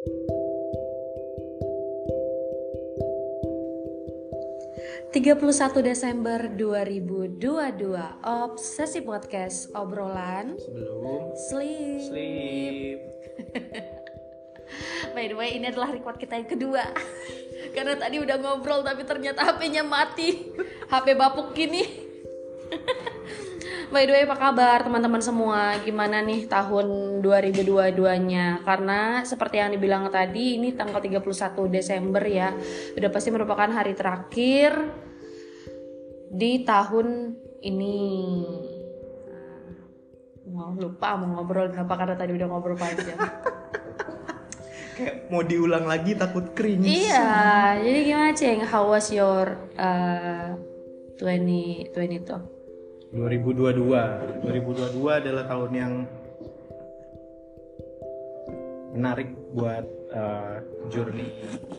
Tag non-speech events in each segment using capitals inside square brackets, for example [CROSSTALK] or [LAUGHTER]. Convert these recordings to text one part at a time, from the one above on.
31 Desember 2022 Obsesi Podcast Obrolan sebelum Sleep. Sleep. [LAUGHS] By the way ini adalah record kita yang kedua. [LAUGHS] Karena tadi udah ngobrol tapi ternyata HP-nya mati. HP bapuk gini By the way apa kabar teman-teman semua? Gimana nih tahun 2022-nya Karena seperti yang dibilang tadi Ini tanggal 31 Desember ya. Udah pasti merupakan hari terakhir Di tahun ini. Nah, Mau lupa mau ngobrol apa karena tadi udah ngobrol panjang. [LAUGHS] Kayak mau diulang lagi takut cringe. Iya, jadi gimana Ceng? How was your uh, 2020 tuh? 2022 2022 adalah tahun yang menarik buat uh, journey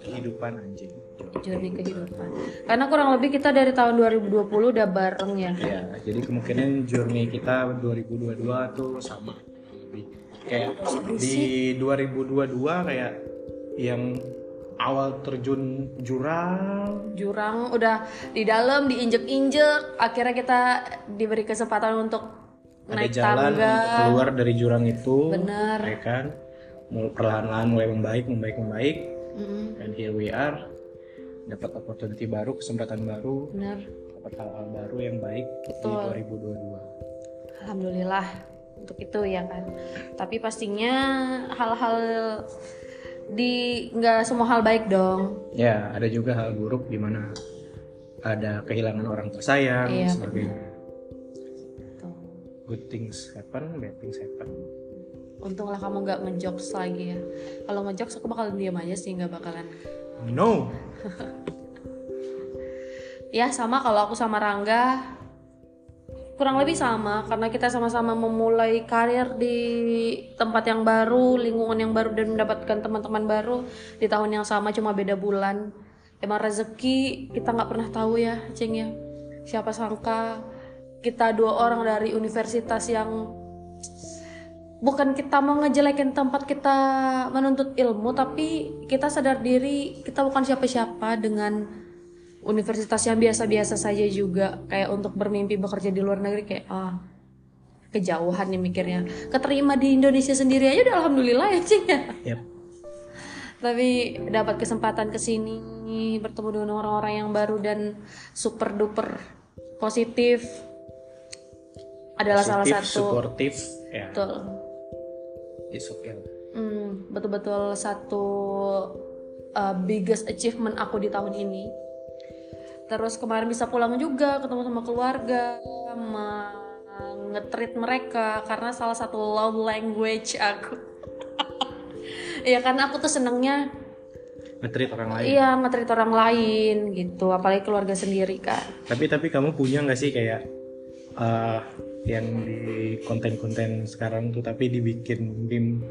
kehidupan anjing Journey kehidupan. Karena kurang lebih kita dari tahun 2020 udah bareng ya. ya jadi kemungkinan journey kita 2022 tuh sama lebih kayak di 2022 kayak yang awal terjun jurang Jurang udah di dalam diinjek-injek, akhirnya kita diberi kesempatan untuk ada naik jalan tangga. untuk keluar dari jurang itu Bener. ya kan perlahan-lahan mulai membaik membaik membaik Mm-mm, dan here we are dapat opportunity baru kesempatan baru bener. dapat hal-hal baru yang baik Betul. di 2022 Alhamdulillah untuk itu ya kan. Tapi pastinya hal-hal di nggak semua hal baik dong. ya ada juga hal buruk di mana ada kehilangan orang tersayang Iya, dan sebagainya good things happen bad things happen Untunglah kamu nggak ngejokes lagi ya. Kalau ngejokes aku bakal diam aja sih nggak bakalan. no [LAUGHS] Ya sama kalau aku sama Rangga kurang lebih sama karena kita sama-sama memulai karir di tempat yang baru, lingkungan yang baru dan mendapatkan teman-teman baru di tahun yang sama cuma beda bulan. Emang rezeki kita nggak pernah tahu ya, Ceng ya. Siapa sangka kita dua orang dari universitas yang bukan kita mau ngejelekin tempat kita menuntut ilmu tapi kita sadar diri kita bukan siapa-siapa dengan universitas yang biasa-biasa saja juga kayak untuk bermimpi bekerja di luar negeri kayak ah kejauhan nih mikirnya. Keterima di Indonesia sendiri aja udah alhamdulillah ya Cing ya. Yap. tapi dapat kesempatan ke sini bertemu dengan orang-orang yang baru dan super duper positif. Adalah salah Positif, satu supportive ya. Betul. Okay Hmm, betul-betul satu uh, biggest achievement aku di tahun ini. Terus kemarin bisa pulang juga ketemu sama keluarga, ngetrit mereka karena salah satu love language aku. [LAUGHS] Iya karena aku tuh senengnya nge-treat orang lain iya ngetrit orang lain gitu, apalagi keluarga sendiri kan. tapi tapi kamu punya nggak sih kayak eh, yang di konten-konten sekarang tuh tapi dibikin meme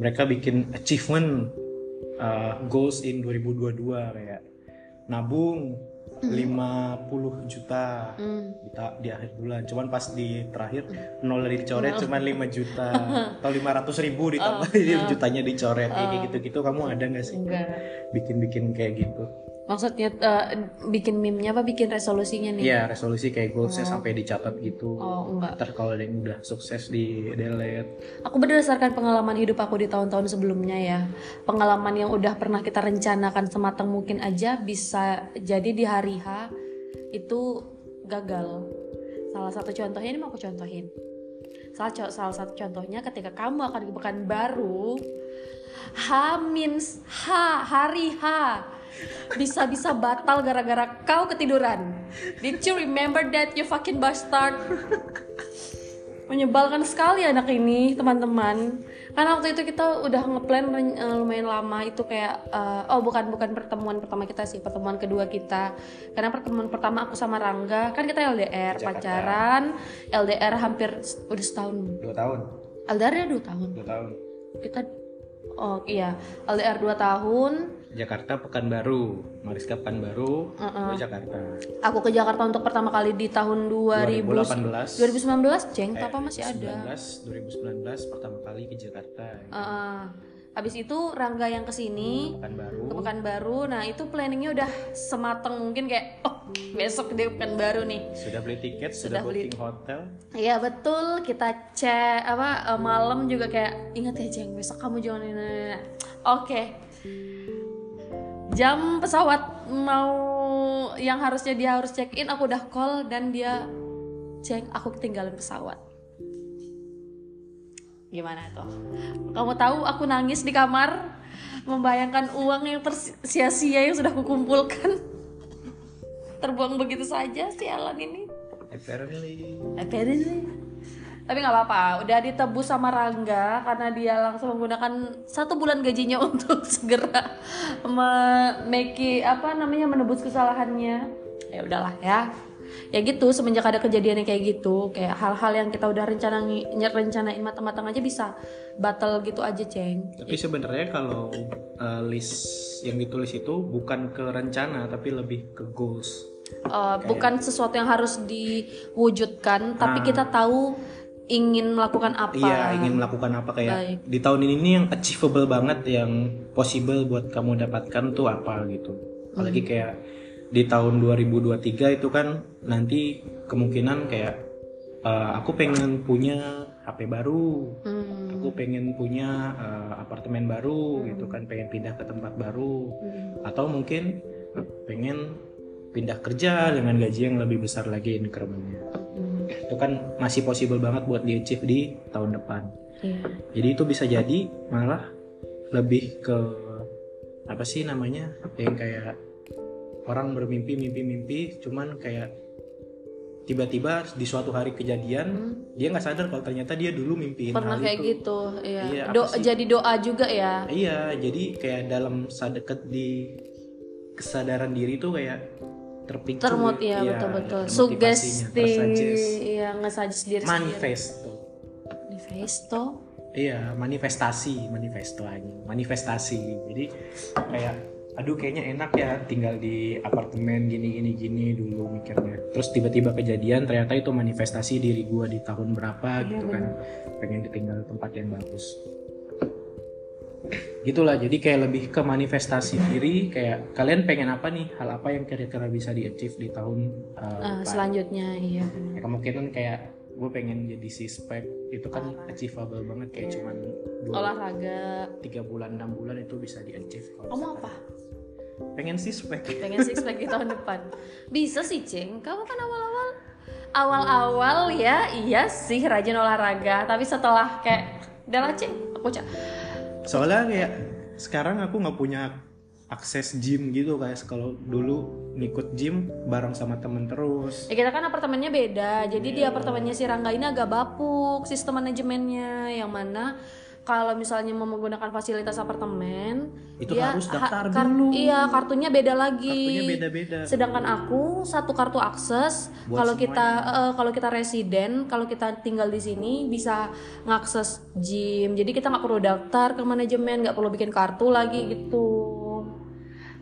mereka bikin achievement eh, goals in 2022 kayak nabung 50 juta Hmm. di, di akhir bulan. Cuman pas di terakhir nol dicoret cuman 5 juta. [LAUGHS] Atau 500 ribu ditambah [LAUGHS] jutanya dicoret. Kayak gitu-gitu. Kamu ada nggak sih? Enggak. bikin-bikin kayak gitu Maksudnya uh, bikin meme-nya apa bikin resolusinya nih? Iya resolusi kayak goalsnya sampai dicatat gitu. Oh, enggak. ntar kalau ada yang udah sukses di delete. Aku berdasarkan pengalaman hidup aku di tahun-tahun sebelumnya ya Pengalaman yang udah pernah kita rencanakan sematang mungkin aja Bisa jadi di hari H itu gagal. Salah satu contohnya ini mau aku contohin. Salah, salah satu contohnya ketika kamu akan ke Pekanbaru H means H, hari H. Bisa-bisa batal gara-gara kau ketiduran. Did you remember that you fucking bastard? menyebalkan sekali anak ini teman-teman. Karena waktu itu kita udah ngeplan eh, lumayan lama. Itu kayak eh, oh bukan bukan pertemuan pertama kita sih pertemuan kedua kita. Karena pertemuan pertama aku sama Rangga kan kita LDR pacaran. LDR hampir udah setahun. Dua tahun. LDR ya dua tahun. Dua tahun. Kita oh iya. LDR dua tahun. Jakarta Pekanbaru. Mariska Pekanbaru gue Jakarta. Aku ke Jakarta untuk pertama kali di tahun 2000 2018 2019 ceng apa masih ada. 19 2019 pertama kali ke Jakarta. Uh, habis itu Rangga yang ke sini Pekan baru. ke Pekanbaru nah itu planningnya udah semateng mungkin kayak oh besok dia Pekanbaru nih Sudah beli tiket, Sudah sudah, beli. booking hotel. Iya betul kita cek apa eh, malam juga kayak ingat ya Jeng besok kamu jangan ini. Oke. Jam pesawat mau yang harusnya dia harus check in aku udah call dan dia Jeng aku ketinggalan pesawat. Gimana tuh? Kamu tahu aku nangis di kamar membayangkan uang yang tersia-sia yang sudah kukumpulkan terbuang begitu saja sialan ini. Apparently. Apparently. Tapi nggak apa-apa, udah ditebus sama Rangga karena dia langsung menggunakan satu bulan gajinya [LAUGHS] untuk segera me- make apa namanya menebus kesalahannya. Ya udahlah ya. Ya gitu semenjak ada kejadian yang kayak gitu, kayak hal-hal yang kita udah rencanain rencanain matang-matang aja bisa batal gitu aja, Ceng. Tapi sebenarnya kalau uh, list yang ditulis itu bukan ke rencana tapi lebih ke goals. Uh, bukan sesuatu yang harus diwujudkan, tapi Ah. kita tahu ingin melakukan apa. Iya, ingin melakukan apa kayak Baik. di tahun ini yang achievable banget yang possible buat kamu dapatkan tuh apa gitu. Apalagi Hmm. kayak di tahun 2023 itu kan nanti kemungkinan kayak uh, aku pengen punya HP baru, Hmm. aku pengen punya uh, apartemen baru gitu kan, pengen pindah ke tempat baru Hmm. atau mungkin pengen pindah kerja dengan gaji yang lebih besar lagi increment-nya. Hmm. Itu kan masih possible banget buat di achieve di tahun depan. Iya. Jadi itu bisa jadi malah lebih ke apa sih namanya yang kayak orang bermimpi mimpi-mimpi cuman kayak tiba-tiba di suatu hari kejadian dia nggak sadar kalau ternyata dia dulu mimpiin Hmm. pernah hal kayak itu. gitu iya Iya, Do- sih? jadi doa juga ya Iya, jadi kayak dalam sadekat di kesadaran diri tuh kayak terpicu. termot ya iya, betul betul ada motivasinya, sugesti iya nge-suggest diri manifesto. manifesto Iya, manifestasi, manifesto aja. Manifestasi. Jadi kayak aduh kayaknya enak ya tinggal di apartemen gini gini gini dulu mikirnya. Terus tiba-tiba kejadian ternyata itu manifestasi diri gua di tahun berapa gitu kan. Pengen ditinggal di tempat yang bagus. Gitulah, jadi kayak lebih ke manifestasi diri kayak kalian pengen apa nih? Hal apa yang kira-kira bisa di-achieve di tahun uh, Ah, depan? selanjutnya iya Ya, kemungkinan kayak gue pengen jadi sispek itu kan achievable banget kayak cuman dua olahraga tiga bulan enam bulan itu bisa di achieve kamu apa pengen sispek pengen six pack di tahun depan. Bisa sih ceng kamu kan awal-awal. Awal-awal ya iya sih rajin olahraga. Tapi setelah kayak udah lah ceng aku cak soalnya kayak sekarang aku nggak punya akses gym gitu kayak kalau dulu ngikut gym bareng sama temen terus. Ya kita kan apartemennya beda, jadi di apartemennya si Rangga ini agak bapuk sistem manajemennya, yang mana kalau misalnya mau menggunakan fasilitas apartemen, Itu dia harus ha- daftar kar- dulu. Iya, kartunya beda lagi. Kartunya beda-beda. Sedangkan aku satu kartu akses, Buat kalau kita eh, kalau kita residen, kalau kita tinggal di sini bisa ngakses gym. Jadi kita nggak perlu daftar ke manajemen, nggak perlu bikin kartu lagi gitu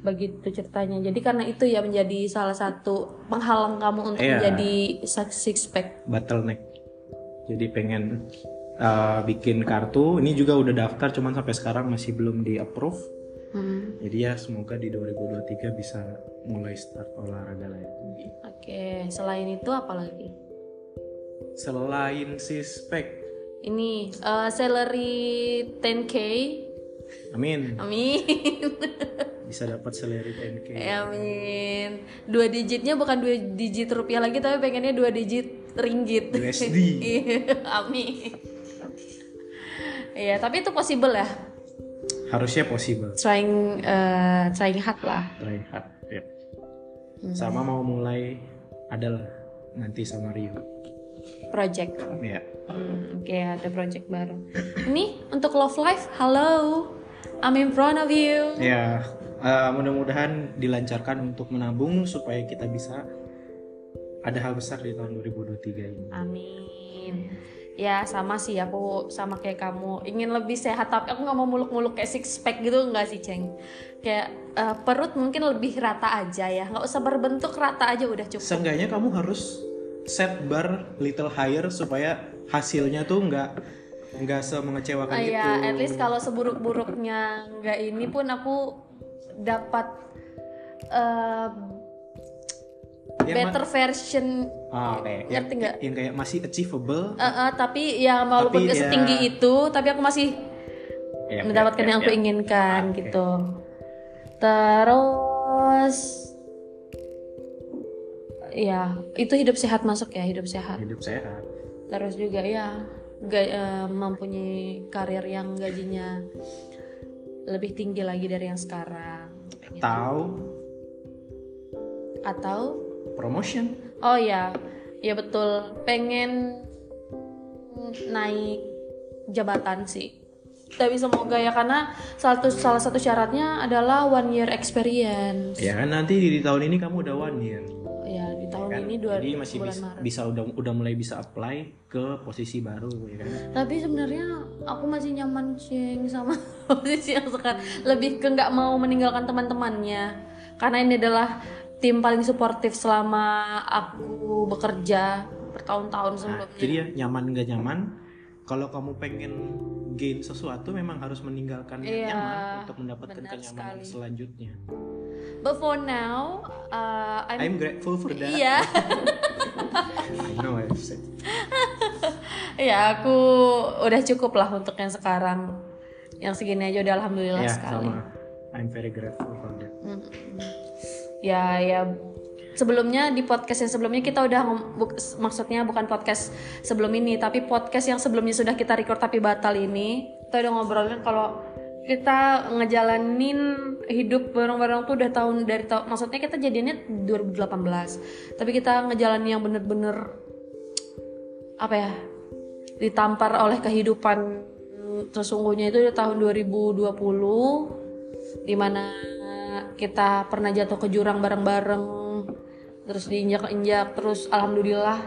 begitu ceritanya jadi karena itu ya menjadi salah satu penghalang kamu untuk Iya. menjadi six pack bottleneck jadi pengen uh, bikin kartu. Ini juga udah daftar cuman sampai sekarang masih belum di approve Hmm, jadi ya semoga di 2023 bisa mulai start olahraga lagi oke selain itu apa lagi? Selain sispek ini eh, salary 10k amin. Amin. [LAUGHS] Bisa dapat salary 10k amin. Dua digitnya bukan dua digit rupiah lagi tapi pengennya dua digit ringgit. USD. [LAUGHS] Iya, amin Iya, tapi itu possible ya. harusnya possible Trying eh, trying hard lah. try hard ya. sama mau mulai adalah nanti sama Rio Project. ya Hmm, Oke, ada project baru. Ini untuk love life. Halo. I'm in front of you. ya uh, mudah-mudahan dilancarkan untuk menabung supaya kita bisa ada hal besar di tahun 2023 ini Amin. Ya sama sih aku sama kayak kamu. Ingin lebih sehat tapi aku nggak mau muluk-muluk kayak six pack gitu nggak sih ceng? Kayak eh, perut mungkin lebih rata aja ya. Nggak usah berbentuk rata aja udah cukup. Seenggaknya kamu harus set bar little higher supaya hasilnya tuh nggak nggak semengecewakan Ah, itu Iya, at least kalau seburuk-buruknya nggak ini pun aku dapat uh, Yang better version ah, kayak yang, ngerti nggak? yang kayak masih achievable Uh, uh, tapi ya walaupun Tapi ya- setinggi itu, tapi aku masih Ya, mendapatkan ya, yang ya, aku ya. inginkan Oke. gitu. Terus ya itu hidup sehat masuk ya hidup sehat. hidup sehat Terus juga ya ga- eh, mempunyai karir yang gajinya lebih tinggi lagi dari yang sekarang. Gitu. tahu Atau promotion oh ya ya betul pengen naik jabatan sih. Tapi semoga ya karena satu salah satu syaratnya adalah one year experience. ya kan nanti di, di tahun ini kamu udah one year Ya di tahun kan? ini dua jadi masih bulan bisa, Maret. bisa udah udah mulai bisa apply ke posisi baru ya kan Tapi sebenarnya aku masih nyaman ceng sama [LAUGHS] posisi yang sekarang. Lebih ke nggak mau meninggalkan teman-temannya. Karena ini adalah tim paling suportif selama aku bekerja bertahun-tahun Nah, sebelumnya. jadi ya nyaman nggak nyaman kalau kamu pengen gain sesuatu memang harus meninggalkan yang Iya, nyaman untuk mendapatkan kenyamanan sekali. selanjutnya But for now, uh, I'm, I'm grateful for that iya, [LAUGHS] I know I've said [LAUGHS] ya aku udah cukup lah untuk yang sekarang. Yang segini aja udah alhamdulillah ya sekali. sama I'm very grateful for that. Ya, ya. Sebelumnya di podcast yang sebelumnya kita udah buk- maksudnya bukan podcast sebelum ini, tapi podcast yang sebelumnya sudah kita record tapi batal ini. Kita udah ngobrolin kalau kita ngejalanin hidup bareng-bareng tuh udah tahun dari tahun maksudnya kita jadinya 2018. Tapi kita ngejalanin yang bener-bener apa ya? ditampar oleh kehidupan sesungguhnya itu di tahun 2020 di mana kita pernah jatuh ke jurang bareng-bareng terus diinjak-injak terus alhamdulillah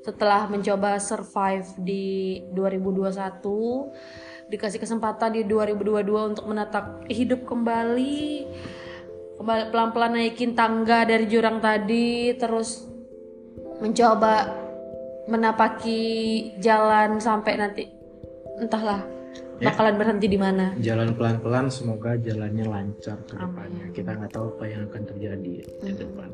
setelah mencoba survive di 2021 dikasih kesempatan di 2022 untuk menatap hidup kembali kembali pelan-pelan naikin tangga dari jurang tadi terus mencoba menapaki jalan sampai nanti entahlah Ya. bakalan berhenti di mana? Jalan pelan-pelan semoga jalannya lancar ke depannya. Kita nggak tahu apa yang akan terjadi di depan.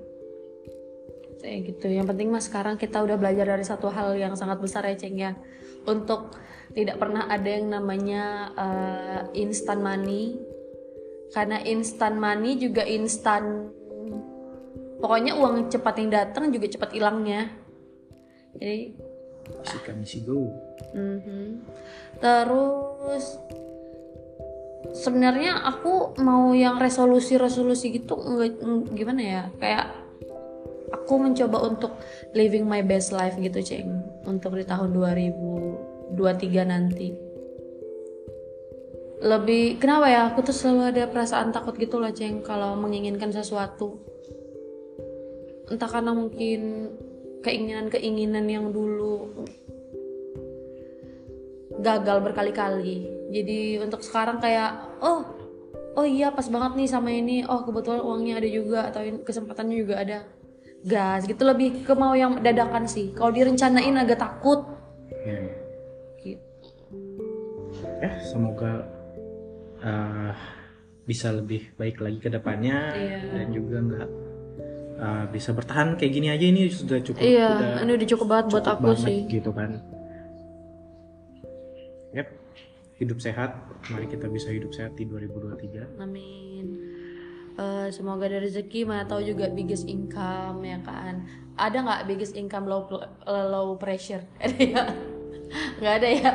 Kayak gitu. Yang penting mas sekarang kita udah belajar dari satu hal yang sangat besar ya ceng ya. Untuk tidak pernah ada yang namanya uh, instant money. Karena instant money juga instan pokoknya uang cepat yang datang juga cepat hilangnya. Jadi si kami si go mhm. terus sebenarnya aku mau yang resolusi-resolusi gitu nggak ng- gimana ya? Kayak aku mencoba untuk living my best life gitu ceng. Untuk di tahun 2023 nanti. Lebih kenapa ya? Aku tuh selalu ada perasaan takut gitu loh ceng kalau menginginkan sesuatu. Entah karena mungkin keinginan-keinginan yang dulu gagal berkali-kali. Jadi untuk sekarang kayak oh oh iya pas banget nih sama ini. Oh kebetulan uangnya ada juga atau kesempatannya juga ada. Gas gitu lebih ke mau yang dadakan sih. Kalau direncanain agak takut. Ya, gitu. Ya semoga uh, bisa lebih baik lagi ke depannya Iya. dan juga nggak uh, bisa bertahan kayak gini aja ini sudah cukup iya udah ini udah cukup banget buat cukup aku banget sih gitu kan Yap, hidup sehat mari kita bisa hidup sehat di 2023 Amin. Eh, semoga ada rezeki, mana tahu juga biggest income ya kan. Ada nggak biggest income low low pressure? [LAUGHS] Ada ya? Nggak ada ya?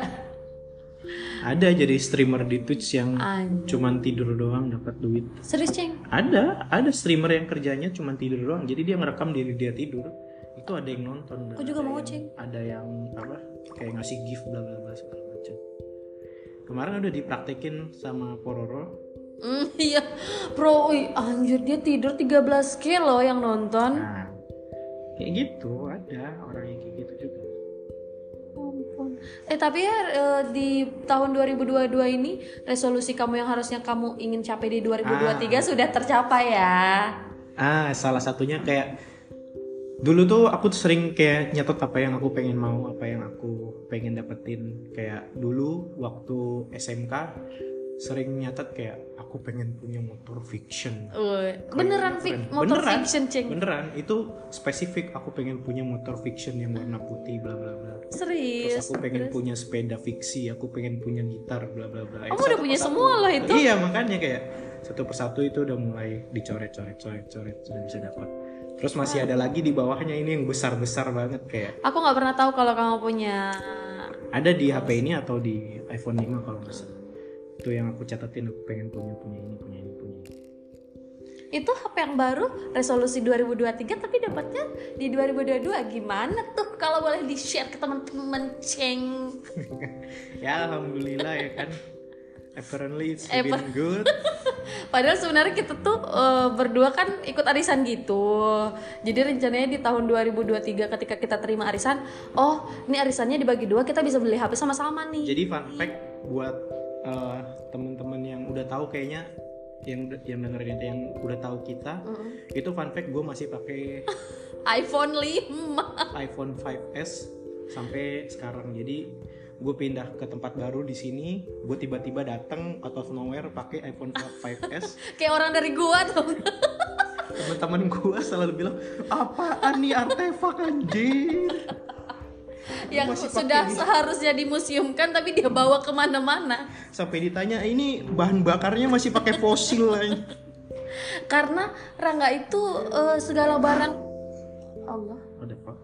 Ada jadi streamer di Twitch yang Anjir. cuman tidur doang dapat duit Serius ceng? ada ada streamer yang kerjanya cuman tidur doang jadi dia ngerekam diri dia tidur itu ada yang nonton Aku juga mau, yang- Ceng. ada yang apa kayak ngasih gift bla bla bla segala macam kemarin udah dipraktekin sama Pororo Hmm, [LAUGHS] iya, bro, ih, anjir dia tidur 13 kilo yang nonton. nah kayak gitu ada orang yang kayak gitu juga. Eh tapi ya eh, di tahun 2022 ini resolusi kamu yang harusnya kamu ingin capai di 2023 sudah tercapai ya. ah salah satunya kayak dulu tuh aku tuh sering kayak nyatet apa yang aku pengen mau apa yang aku pengen dapetin kayak dulu waktu SMK sering nyatet kayak aku pengen punya motor fiction. Keren, beneran fik motor Beneran. fiction ceng beneran. Itu spesifik aku pengen punya motor fiction yang warna putih bla bla bla. Terus serius? aku pengen Terus? punya sepeda fiksi aku pengen punya gitar bla bla bla. Kamu udah punya persatu. semua lah itu. iya makanya kayak satu persatu itu udah mulai dicoret coret coret coret sudah bisa dapat. Terus masih ada lagi di bawahnya ini yang besar besar banget kayak aku nggak pernah tahu kalau kamu punya ada di HP ini atau di iPhone 5 kalau nggak salah itu yang aku catatin aku pengen punya punya ini punya ini punya ini. Itu HP yang baru resolusi 2023 tapi dapatnya di 2022 gimana tuh? Kalau boleh di share ke teman-teman ceng. [LAUGHS] Ya alhamdulillah ya kan. Apparently it's been good. [LAUGHS] Padahal sebenarnya kita tuh eh, berdua kan ikut arisan gitu. Jadi rencananya di tahun 2023 ketika kita terima arisan, oh ini arisannya dibagi dua, kita bisa beli HP sama-sama nih. Jadi fun fact buat uh, teman-teman yang udah tahu kayaknya yang yang dengerin itu yang udah tahu kita itu fun fact gue masih pakai [LAUGHS] iPhone 5. iPhone 5s sampai sekarang jadi gue pindah ke tempat baru di sini gue tiba-tiba datang out of nowhere pakai iPhone 5s [LAUGHS] Kayak orang dari gua tuh. teman-teman gue selalu bilang apaan nih artefak anjir [LAUGHS] [LAUGHS] yang Masih sudah ini. seharusnya dimuseumkan tapi dia bawa ke mana-mana. sampai ditanya ini bahan bakarnya masih pakai fosil [LAUGHS] lain Karena Rangga itu eh, segala barang Allah ada pak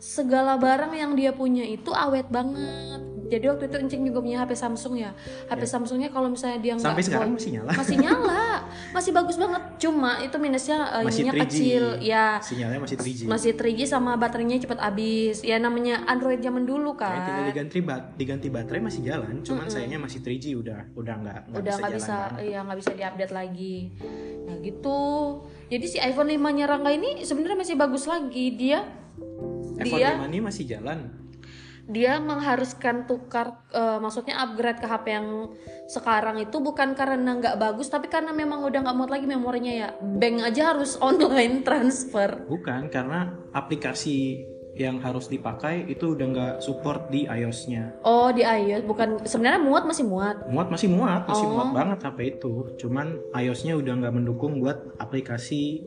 segala barang yang dia punya itu awet banget. Jadi waktu itu Encing juga punya HP Samsung ya. HP Samsungnya kalau misalnya dia nggak sampai sekarang bawa- masih nyala masih nyala, [LAUGHS] masih bagus banget. Cuma itu minusnya eh, Masih ininya 3G. kecil, ya sinyalnya masih 3G masih 3G sama baterainya cepat habis. Ya namanya Android zaman dulu Kayak tinggal kan. diganti bat diganti baterai masih jalan, cuman sayangnya masih 3G udah udah nggak nggak Udah bisa nggak bisa, banget. ya nggak bisa diupdate lagi. Nah gitu. Jadi si iPhone 5-nya Rangga ini sebenarnya masih bagus lagi. Dia iPhone dia 5 ini masih jalan. Dia mengharuskan tukar eh, maksudnya upgrade ke HP yang sekarang itu bukan karena nggak bagus tapi karena memang udah nggak muat lagi memorinya ya bank aja harus [LAUGHS] online transfer Bukan karena aplikasi yang harus dipakai itu udah nggak support di iOS-nya. oh di iOS bukan sebenarnya muat masih muat Muat masih muat, masih Oh. muat banget HP itu. Cuman iOS-nya udah nggak mendukung buat aplikasi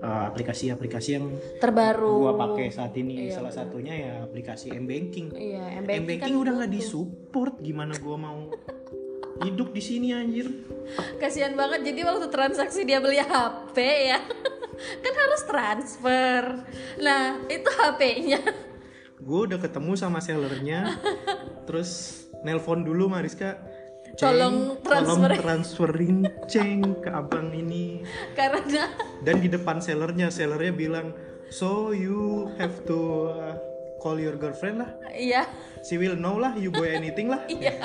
eh, aplikasi-aplikasi yang terbaru. gua pakai saat ini. Iya, Salah satunya ya aplikasi M-Banking. iya M-Banking M-Banking udah kan nggak disupport, gimana gua mau hidup di sini anjir? kasihan banget. Jadi waktu transaksi dia beli HP ya [LAUGHS] kan harus transfer. Nah itu HP-nya gue udah ketemu sama sellernya. [LAUGHS] Terus nelpon dulu Mariska Tolong tolong transfer." transferin ceng ke abang ini karena dan di depan sellernya sellernya bilang so you have to uh, call your girlfriend lah iya she will know lah you buy anything lah Iya.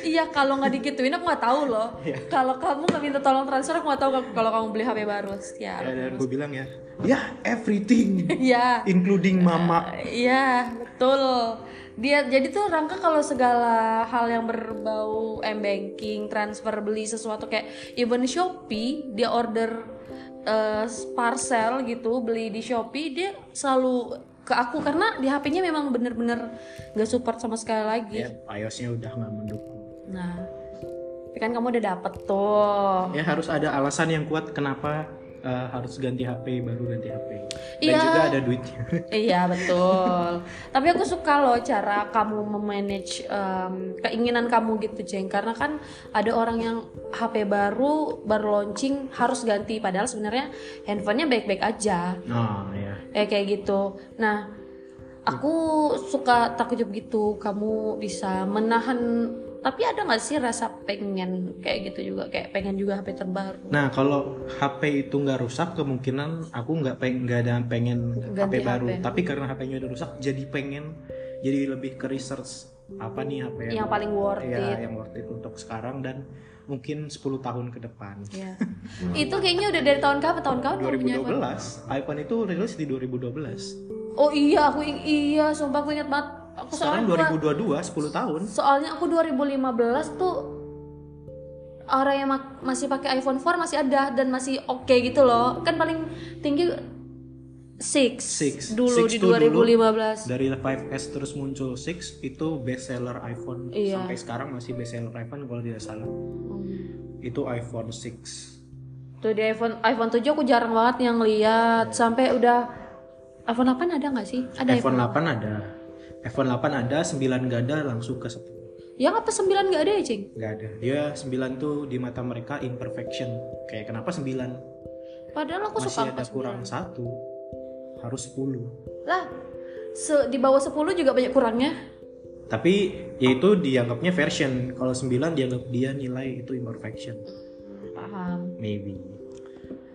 Iya kalau nggak digituin aku nggak tahu loh. Iya. Kalau kamu nggak minta tolong transfer aku nggak tahu kalau- kamu beli HP baru. ya, Ya. dan gue bilang ya ya everything Iya. [LAUGHS] including mama Iya betul. Dia jadi tuh Rangka kalau segala hal yang berbau m banking, transfer beli sesuatu kayak even Shopee dia order eh, parcel gitu beli di Shopee dia selalu ke aku karena di HP-nya memang bener-bener nggak support sama sekali lagi. ya iOS-nya udah nggak mendukung Nah, tapi kan kamu udah dapet tuh. ya harus ada alasan yang kuat kenapa uh, harus ganti HP baru ganti HP dan Iya. juga ada duitnya [LAUGHS] Iya betul. Tapi aku suka loh cara kamu memanage em, keinginan kamu gitu, Jeng. Karena kan ada orang yang HP baru baru launching harus ganti, padahal sebenarnya handphonenya baik-baik aja. oh ya Eh kayak gitu. Nah, aku suka takjub gitu. Kamu bisa menahan. Tapi ada nggak sih rasa pengen kayak gitu juga, kayak pengen juga HP terbaru? nah kalau HP itu nggak rusak kemungkinan aku nggak pengen nggak ada pengen Ganti HP baru HP. tapi karena HP-nya udah rusak jadi pengen jadi lebih ke research apa nih HP Yang paling worth ya, it. yang worth it untuk sekarang dan mungkin 10 tahun ke depan Ya. itu kayaknya udah dari tahun kapan? Tahun kapan kamu punya iPhone? 2012 iPhone itu rilis di 2012 Oh iya, aku iya, sumpah aku ingat banget. Aku sekarang soalnya 2022 10 tahun soalnya aku 2015 tuh orang yang masih pakai iPhone 4 masih ada dan masih oke gitu loh. Kan paling tinggi Six, Six. dulu Six di tuh dulu 2015 dari 5S terus muncul 6 itu best seller iPhone Iya. sampai sekarang masih best seller iPhone kalau tidak salah Hmm. itu iPhone 6 Tuh di iPhone iPhone 7 aku jarang banget yang lihat sampai udah iPhone 8 ada nggak sih? Ada iPhone 8 ada iPhone 8 ada 9 gak ada langsung ke 10 Yang apa 9 nggak ada ya, Cing? Gak ada. Dia 9 tuh di mata mereka imperfection. Kayak kenapa 9 Padahal aku masih suka ada angka kurang satu. Harus 10 Lah, se- di bawah 10 juga banyak kurangnya. tapi yaitu dianggapnya version. Kalau 9 dianggap dia nilai itu imperfection. Paham. maybe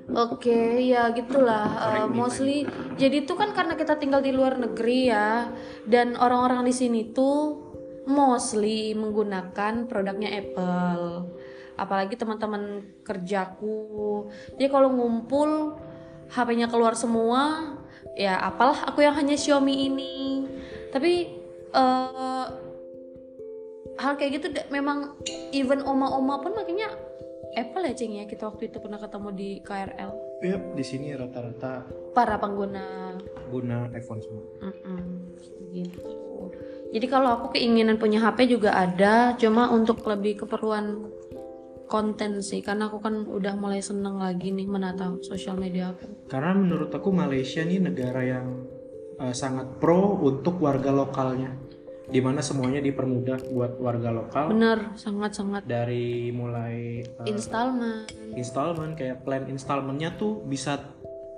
Oke, ya gitulah. Uh, mostly, jadi itu kan karena kita tinggal di luar negeri ya, dan orang-orang di sini tuh mostly menggunakan produknya Apple. Apalagi teman-teman kerjaku. Jadi kalau ngumpul, HP-nya keluar semua, ya apalah aku yang hanya Xiaomi ini. Tapi eh hal kayak gitu memang even oma-oma pun makanya Apple ya ceng ya? Kita waktu itu pernah ketemu di KRL Yep, di sini rata-rata. Para pengguna. Guna iPhone semua. Mm-mm, gitu. Jadi kalau aku keinginan punya HP juga ada cuma untuk lebih keperluan konten sih. Karena aku kan udah mulai seneng lagi nih menata sosial media aku. Karena menurut aku Malaysia nih negara yang uh, sangat pro untuk warga lokalnya, di mana semuanya dipermudah buat warga lokal bener sangat sangat dari mulai uh, installment installment kayak plan installmentnya tuh bisa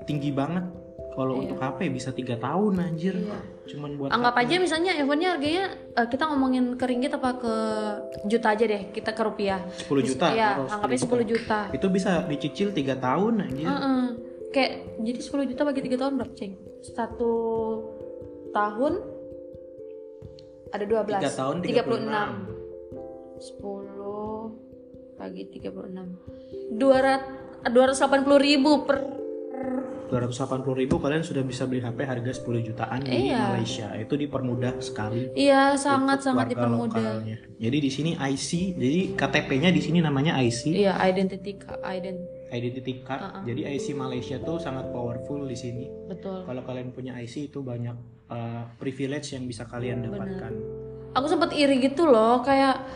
tinggi banget. Kalau untuk HP bisa tiga tahun anjir, Iya. cuman buat anggap aja misalnya iPhone-nya harganya eh, kita ngomongin ke ringgit apa ke juta aja deh kita ke rupiah 10 juta. ya taruh anggapnya 10 juta Itu bisa dicicil tiga tahun anjir. Heeh. kayak jadi 10 juta bagi 3 tahun berapa ceng satu tahun ada 12 Tiga tahun 36 10 bagi 36 200 280 ribu per 280 ribu kalian sudah bisa beli HP harga 10 jutaan di Iya. Malaysia. Itu dipermudah sekali. iya sangat sangat dipermudah lokalnya. Jadi di sini IC, jadi KTP-nya di sini namanya IC, iya identity ka- ident identity card. Jadi IC Malaysia tuh sangat powerful di sini. betul Kalau kalian punya IC itu banyak uh, privilege yang bisa kalian dapatkan. aku sempat iri gitu loh kayak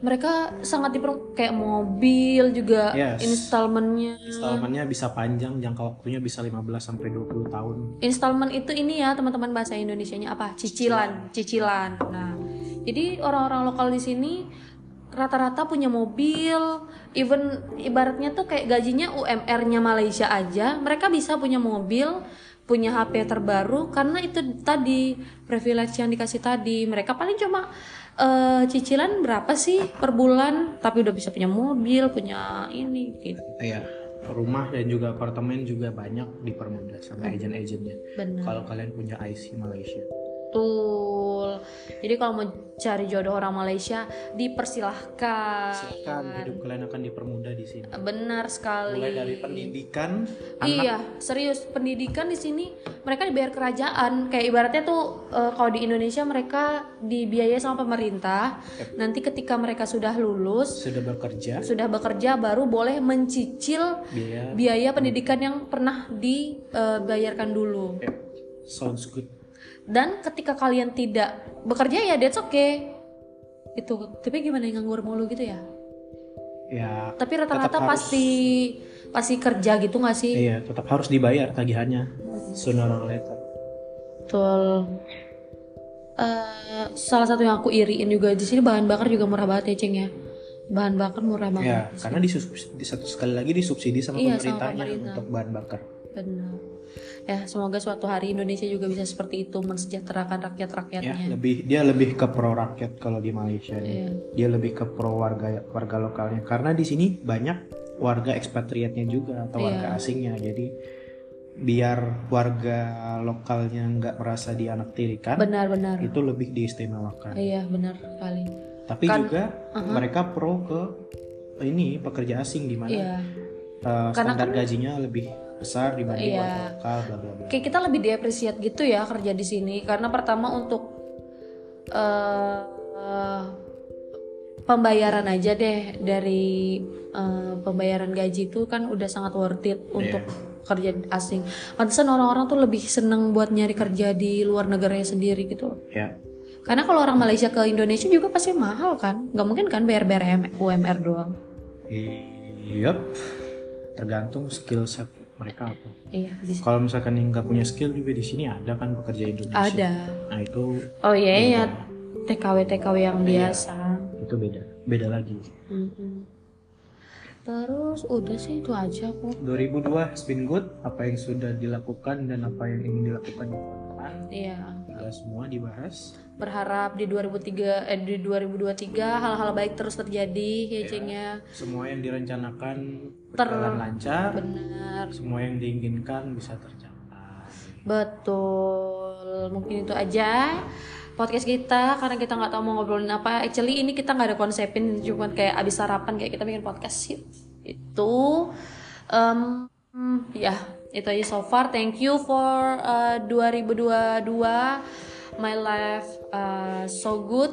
mereka sangat diper kayak mobil juga Yes. installmentnya Installmentnya bisa panjang, jangka waktunya bisa 15 sampai 20 tahun. installment itu ini ya teman-teman bahasa Indonesianya apa cicilan cicilan nah jadi orang-orang lokal di sini rata-rata punya mobil even ibaratnya tuh kayak gajinya UMR-nya Malaysia aja mereka bisa punya mobil punya HP terbaru karena itu tadi privilege yang dikasih tadi mereka paling cuma eh, cicilan berapa sih per bulan tapi udah bisa punya mobil punya ini gitu Iya. Rumah dan juga apartemen juga banyak dipermudah sama agen-agennya. benar Kalau kalian punya IC Malaysia. Betul. Jadi kalau mau cari jodoh orang Malaysia dipersilahkan. Silakan hidup kalian akan dipermudah di sini. Benar sekali. Mulai dari pendidikan, anak Iya, serius pendidikan di sini mereka dibayar kerajaan. Kayak ibaratnya tuh eh, kalau di Indonesia mereka dibiayai sama pemerintah. Nanti ketika mereka sudah lulus, sudah bekerja, sudah bekerja baru boleh mencicil biaya biaya pendidikan yang pernah dibayarkan dulu. eh, sounds good. Dan ketika kalian tidak bekerja ya that's okay. Itu. Tapi gimana yang nganggur mulu gitu ya? Ya, Tapi rata-rata harus- pasti pasti kerja gitu nggak sih? iya tetap harus dibayar tagihannya sooner or later. Betul. Eh, salah satu yang aku iriin juga di sini bahan bakar juga murah banget ya, Ceng ya. Bahan bakar murah banget. Ya, karena disubsidi, di satu sekali lagi disubsidi sama Iya, sama pemerintahnya pemerintah. untuk bahan bakar. Benar. Ya, semoga suatu hari Indonesia juga bisa seperti itu mensejahterakan Ya, rakyat-rakyatnya. lebih dia lebih ke pro rakyat kalau di Malaysia. Iya. Dia lebih ke pro warga warga lokalnya karena di sini banyak warga ekspatriatnya juga atau warga Iya. asingnya. Jadi biar warga lokalnya nggak merasa dianaktirikan, Benar-benar. itu lebih diistimewakan. Iya, benar sekali. Tapi Kan- juga mereka pro ke ini pekerja asing di mana Iya. uh, Karena standar gajinya lebih besar dibanding Iya. warga lokal bla bla bla. kayak kita lebih diapresiat gitu ya kerja di sini karena pertama untuk eh eh, pembayaran aja deh dari eh, pembayaran gaji itu kan udah sangat worth it untuk kerja asing. Pantesan orang-orang tuh lebih seneng buat nyari kerja di luar negaranya sendiri gitu ya Karena kalau orang Malaysia ke Indonesia juga pasti mahal kan? Nggak mungkin kan bayar bayar UMR doang. Yep. tergantung skill set mereka apa? Iya, kalau misalkan yang nggak punya skill juga di sini ada kan pekerja Indonesia. Ada. nah itu Oh iya ya TKW TKW yang biasa. itu beda. Beda lagi. Mm-mm. Terus udah sih itu aja kok. 2002 has been good. Apa yang sudah dilakukan dan apa yang ingin dilakukan? Di depan Iya. sudah semua dibahas Berharap di 2003 eh di 2023 hal-hal baik terus terjadi ya Cengnya. semua yang direncanakan Ter- berjalan lancar Benar. semua yang diinginkan bisa tercapai Betul. Mungkin itu aja podcast kita karena kita nggak tahu mau ngobrolin apa. Actually ini kita nggak ada konsepin, cuman kayak abis sarapan kayak kita bikin podcast sih. Itu em, ya itu aja so far. Thank you for uh, 2022. My life uh, so good.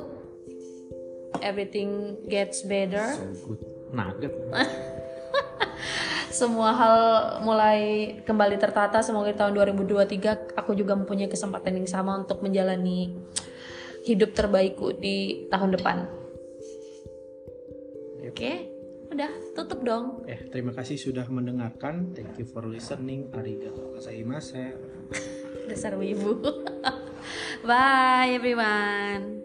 Everything gets better. so good. Nugget. [LAUGHS] Semua hal mulai kembali tertata. Semoga di tahun 2023 aku juga mempunyai kesempatan yang sama untuk menjalani hidup terbaikku di tahun depan. Oke? Udah tutup dong. Eh terima kasih sudah mendengarkan. Thank you for listening. Arigato gozaimasu [LAUGHS] dasar wibu [LAUGHS] bye everyone